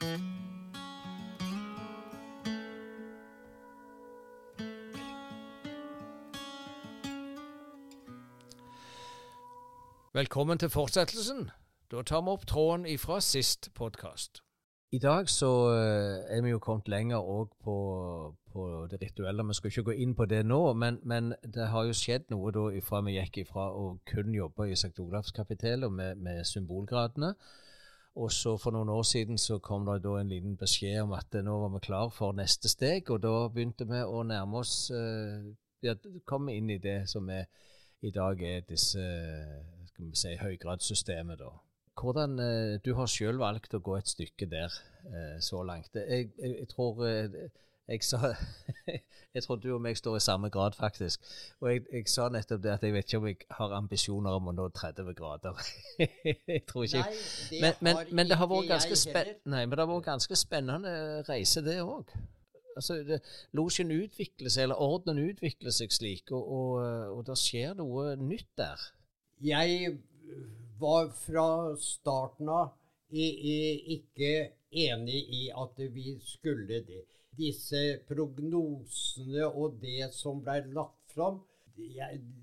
Velkommen til fortsettelsen. Da tar vi opp tråden ifra sist podkast. I dag så eh, er vi jo kommet lenger òg på, på, det rituelle. Vi skal ikke gå inn på det nå, men, men det har jo skjedd noe da ifra vi gikk ifra å kun jobbe i St. Olavs kapittel med, med symbolgradene. Og så For noen år siden så kom det da en liten beskjed om at nå var vi klar for neste steg. og Da begynte vi å nærme oss eh, ja, komme inn i det som er, i dag er disse skal vi si, høygradssystemet. da. Hvordan, eh, Du har selv valgt å gå et stykke der eh, så langt. Jeg, jeg, jeg tror jeg sa Jeg tror du og meg står i samme grad, faktisk. Og jeg, jeg, sa nettopp det at jeg vet ikke om jeg har ambisjoner om å nå 30 grader. jeg tror ikke Nei, det men, men, men, det har vært ganske Nei, men det har vært ganske spennende reise, det òg. Altså, Losjen utvikler seg, eller ordenen utvikler seg slik, og, og, og det skjer noe nytt der. Jeg var fra starten av ikke enig i at vi skulle det. Disse prognosene og det som ble lagt fram,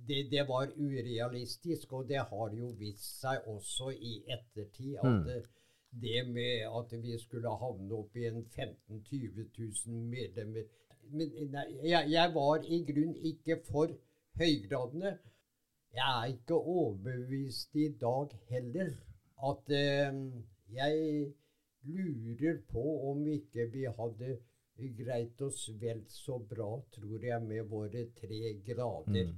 det, det, var urealistisk. Og det har jo vist seg også i ettertid at mm. det med at vi skulle havne opp i en 15 000-20 000 medlemmer Men nei, jeg, jeg var i grunn ikke for høygradene. Jeg er ikke overbevist i dag heller at eh, jeg lurer på om ikke vi hadde greit oss vel så bra, tror jeg, med våre tre grader. Mm.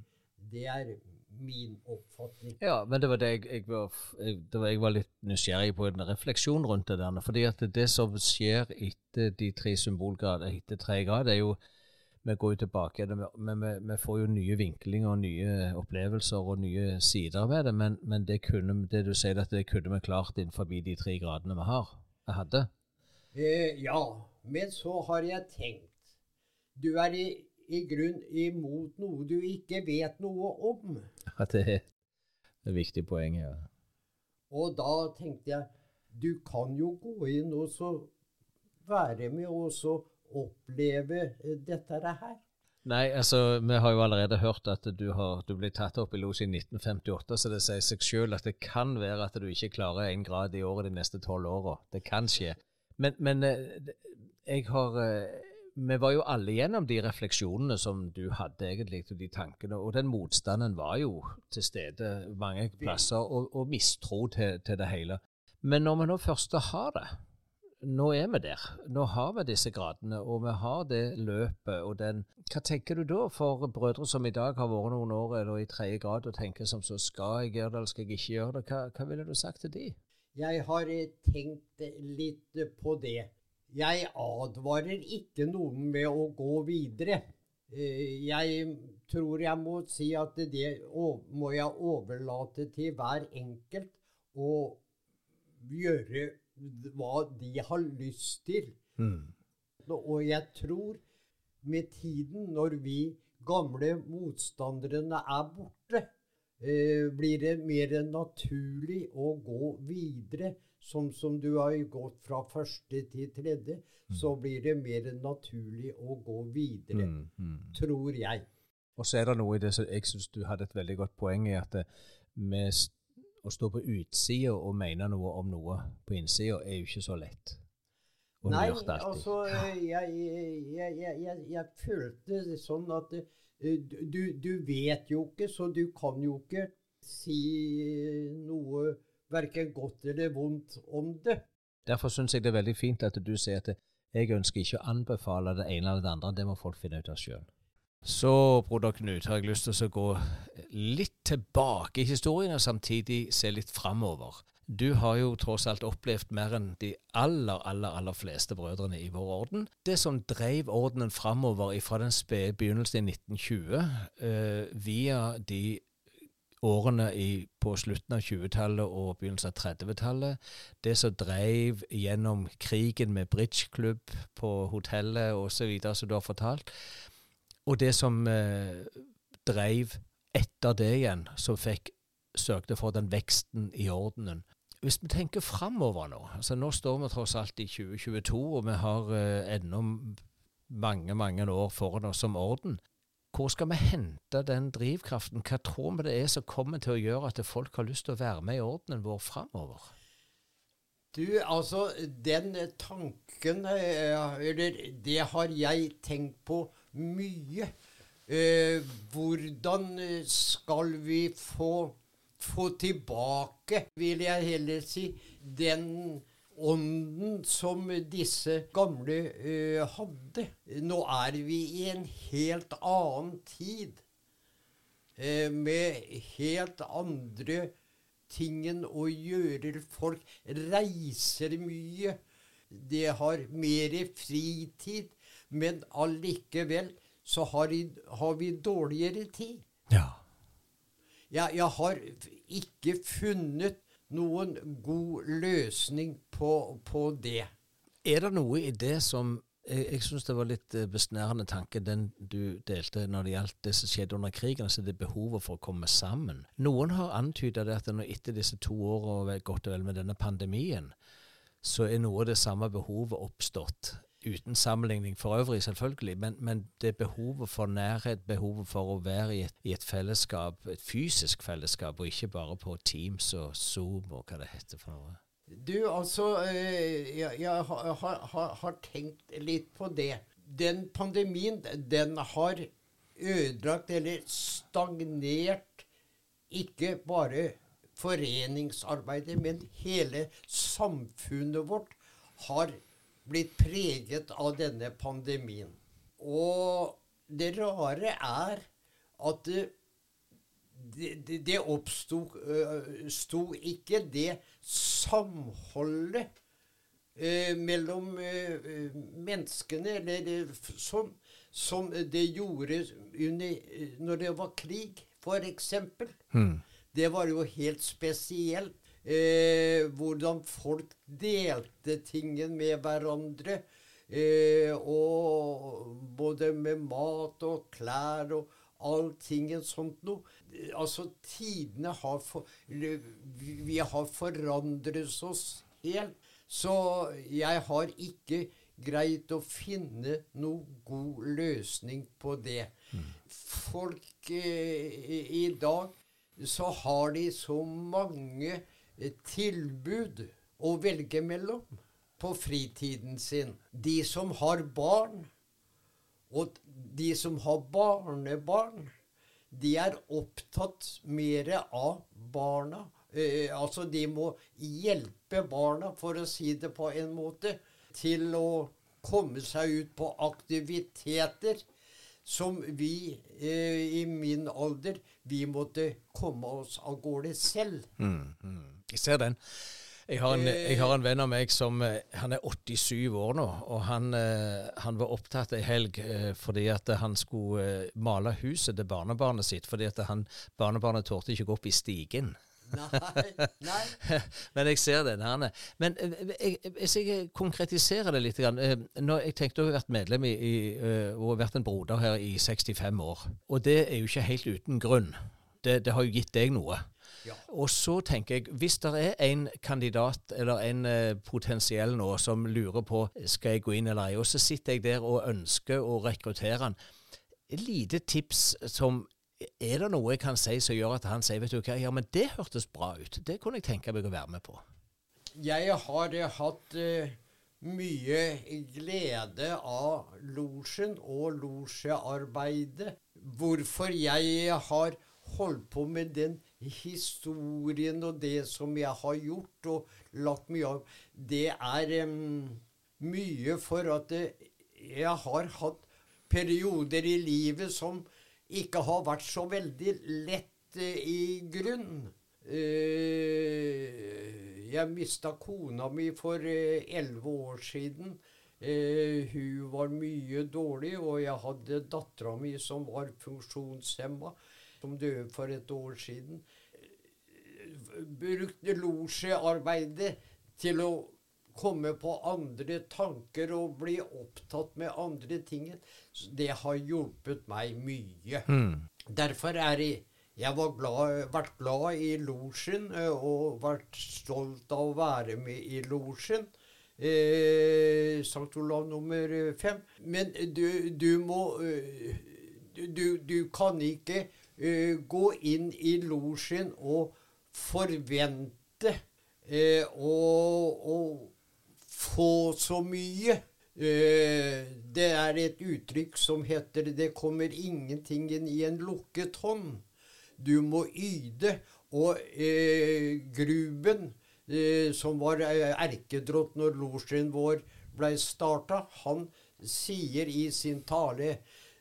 Det er min oppfatning. Ja, men det var det jeg, jeg, var, jeg, det var, jeg var, litt nysgjerrig på en refleksjon rundt det der. fordi at det som skjer etter de tre symbolgrader, etter tre grader, er jo vi går jo tilbake, men vi, vi, får jo nye vinklinger og nye opplevelser og nye sider ved det. Men, men det, kunne, det, du sier at det kunne vi klart innenfor de tre gradene vi har, hadde. Eh, ja, men så har jeg tenkt Du er i, i grunn imot noe du ikke vet noe om. Ja, det er et viktig poeng, ja. Og da tenkte jeg du kan jo gå inn og så være med og så oppleve eh, dette her? Nei, altså, vi har jo allerede hørt at du, har, du ble tatt opp i los i 1958, så det sier seg selv at det kan være at du ikke klarer én grad i året de neste tolv åra. Det kan skje. Men, men, eh, jeg har eh, Vi var jo alle gjennom de refleksjonene som du hadde, egentlig, og de tankene. Og den motstanden var jo til stede mange plasser, og, og mistro til, til det hele. Men når vi nå først har det, nå er vi der. Nå har vi disse gradene, og vi har det løpet og den Hva tenker du da for brødre som i dag har vært noen år eller i tredje grad og tenker som så Skal jeg gjøre det, eller skal jeg ikke gjøre det? Hva, hva ville du sagt til de? Jeg har tenkt litt på det. Jeg advarer ikke noen med å gå videre. Eh, jeg tror jeg må si at det må jeg overlate til hver enkelt å gjøre hva de har lyst til. Mm. Og jeg tror med tiden, når vi gamle motstanderne er borte, eh, blir det mer naturlig å gå videre. Som, som du har gått fra første til tredje, mm. så blir det mer naturlig å gå videre. Mm, mm. Tror jeg. Og så er det noe i det som jeg syns du hadde et veldig godt poeng i, at vi eh, å stå på utsida og mene noe om noe på innsida er jo ikke så lett. Nei, altså jeg, jeg, jeg, jeg, følte sånn at eh, du, du, vet jo ikke, så du kan jo ikke si noe verken godt eller vondt om det. Derfor syns jeg det er veldig fint at du sier at jeg ønsker ikke å anbefale det ene eller det andre. Det må folk finne ut av sjøl. Så, broder Knut, har jeg lyst til å gå litt tilbake i historien, og samtidig se litt framover. Du har jo tross alt opplevd mer enn de aller, aller aller fleste brødrene i vår orden. Det som drev ordenen framover fra den spede begynnelsen i 1920, eh, via de årene i, på slutten av 20-tallet og begynnelsen av 30-tallet. Det som drev gjennom krigen med bridgeklubb på hotellet osv., som du har fortalt. Og det som eh, dreiv etter det igjen, som fikk sørgte for den veksten i ordenen. Hvis vi tenker framover nå altså Nå står vi tross alt i 2022, og vi har eh, ennå mange, mange år foran oss som orden. Hvor skal vi hente den drivkraften? Hva tror vi det er som kommer til å gjøre at folk har lyst til å være med i ordenen vår framover? Du, altså, den tanken Eller det har jeg tenkt på mye. Eh, hvordan skal vi få, få tilbake, vil jeg heller si, den ånden som disse gamle ø, hadde. Nå er vi i en helt annen tid. ø, med helt andre tingen å gjøre. Folk reiser mye. De har mer fritid. Men allikevel så har, har vi dårligere tid. Ja. Jeg, jeg har ikke funnet noen god løsning på, på det. Er det noe i det som Jeg, jeg syns det var litt eh, besnærende tanke den du delte når det gjaldt det som skjedde under krigen, altså det behovet for å komme sammen. Noen har antyda at etter disse to årene godt og vel med denne pandemien, så er noe av det samme behovet oppstått uten sammenligning for øvrig, selvfølgelig, men, men, det behovet for nærhet, behovet for å være i et, i et, fellesskap, et fysisk fellesskap, og ikke bare på Teams og Zoom og hva det heter for noe. Du, altså eh, Jeg, jeg har, har, har, tenkt litt på det. Den pandemien, den har ødelagt eller stagnert ikke bare foreningsarbeidet, men hele samfunnet vårt har blitt preget av denne pandemien. Og det rare er at det, det, det oppsto uh, ikke det samholdet uh, mellom uh, menneskene eller som, som det gjorde under, når det var krig, f.eks. Mm. Det var jo helt spesielt eh, hvordan folk delte tingen med hverandre. Eh, og både med mat og klær og alltingen sånt noe. Altså, tidene har for, Vi har forandret oss helt. Så jeg har ikke greit å finne noe god løsning på det. Mm. Folk eh, i dag så har de så mange tilbud å velge mellom på fritiden sin. De som har barn, og de som har barnebarn, de er opptatt mer av barna. Eh, altså, de må hjelpe barna, for å si det på en måte, til å komme seg ut på aktiviteter som vi eh, i min alder vi måtte komme oss av gårde selv. Mm, mm. Jeg ser den. Jeg har, en, jeg har, en, venn av meg som eh, han er 87 år nå, og han, eh, han var opptatt ei helg eh, fordi at han skulle male huset til barnebarnet sitt, fordi at han, barnebarnet torde ikke gå opp i stigen. Nei, nei. Men jeg ser den. her. Men hvis jeg konkretiserer det litt Når Jeg tenkte å ha vært medlem i, i, og vært en broder her i 65 år. Og det er jo ikke helt uten grunn. Det, det har jo gitt deg noe. Ja. Og så tenker jeg, hvis det er en kandidat eller en eh, potensiell nå som lurer på skal jeg gå inn eller ei, og så sitter jeg der og ønsker å rekruttere han, et lite tips som Er det noe jeg kan si som gjør at han sier vet du hva, ja, men det hørtes bra ut, det kunne jeg tenke meg å være med på? Jeg har uh, hatt uh, mye glede av losjen og losjearbeidet. Hvorfor jeg har holdt på med den historien og det som jeg har gjort og lagt mye av, det er um, mye for at uh, jeg har hatt perioder i livet som ikke har vært så veldig lett uh, i grunn. Uh, jeg mista kona mi for eh, elleve år siden. hun var mye dårlig, og jeg hadde dattera mi som var funksjonshemma som døde for et år siden, brukte losjearbeidet til å komme på andre tanker og bli opptatt med andre ting. Det har hjulpet meg mye. Mm. Derfor er Jeg har vært glad i losjen og vært stolt av å være med i losjen. Eh, Sankt Olav nummer fem. Men du, du må du, du, kan ikke uh, gå inn i losjen og forvente Eh, å, å, få så mye. Uh, det er et uttrykk som heter 'det kommer ingenting i en lukket hånd'. Du må yde. Og eh, Gruben, eh, som var eh, erkedrott når losjen vår ble starta, han sier i sin tale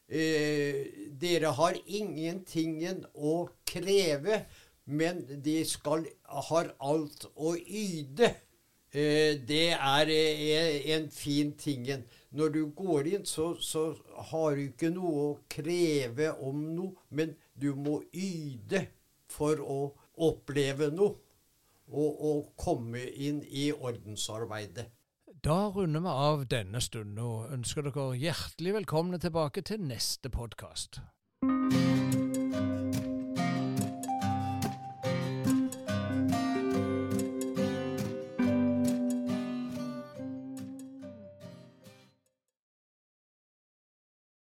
eh, Dere har ingentingen å kreve, men de skal, har alt å yde. Eh, det er eh, en fin tingen. Når du går inn, så, så har du ikke noe å kreve om noe, men du må yde for å oppleve noe og, og komme inn i ordensarbeidet. Da runder vi av denne stunden og ønsker dere hjertelig velkomne tilbake til neste podkast.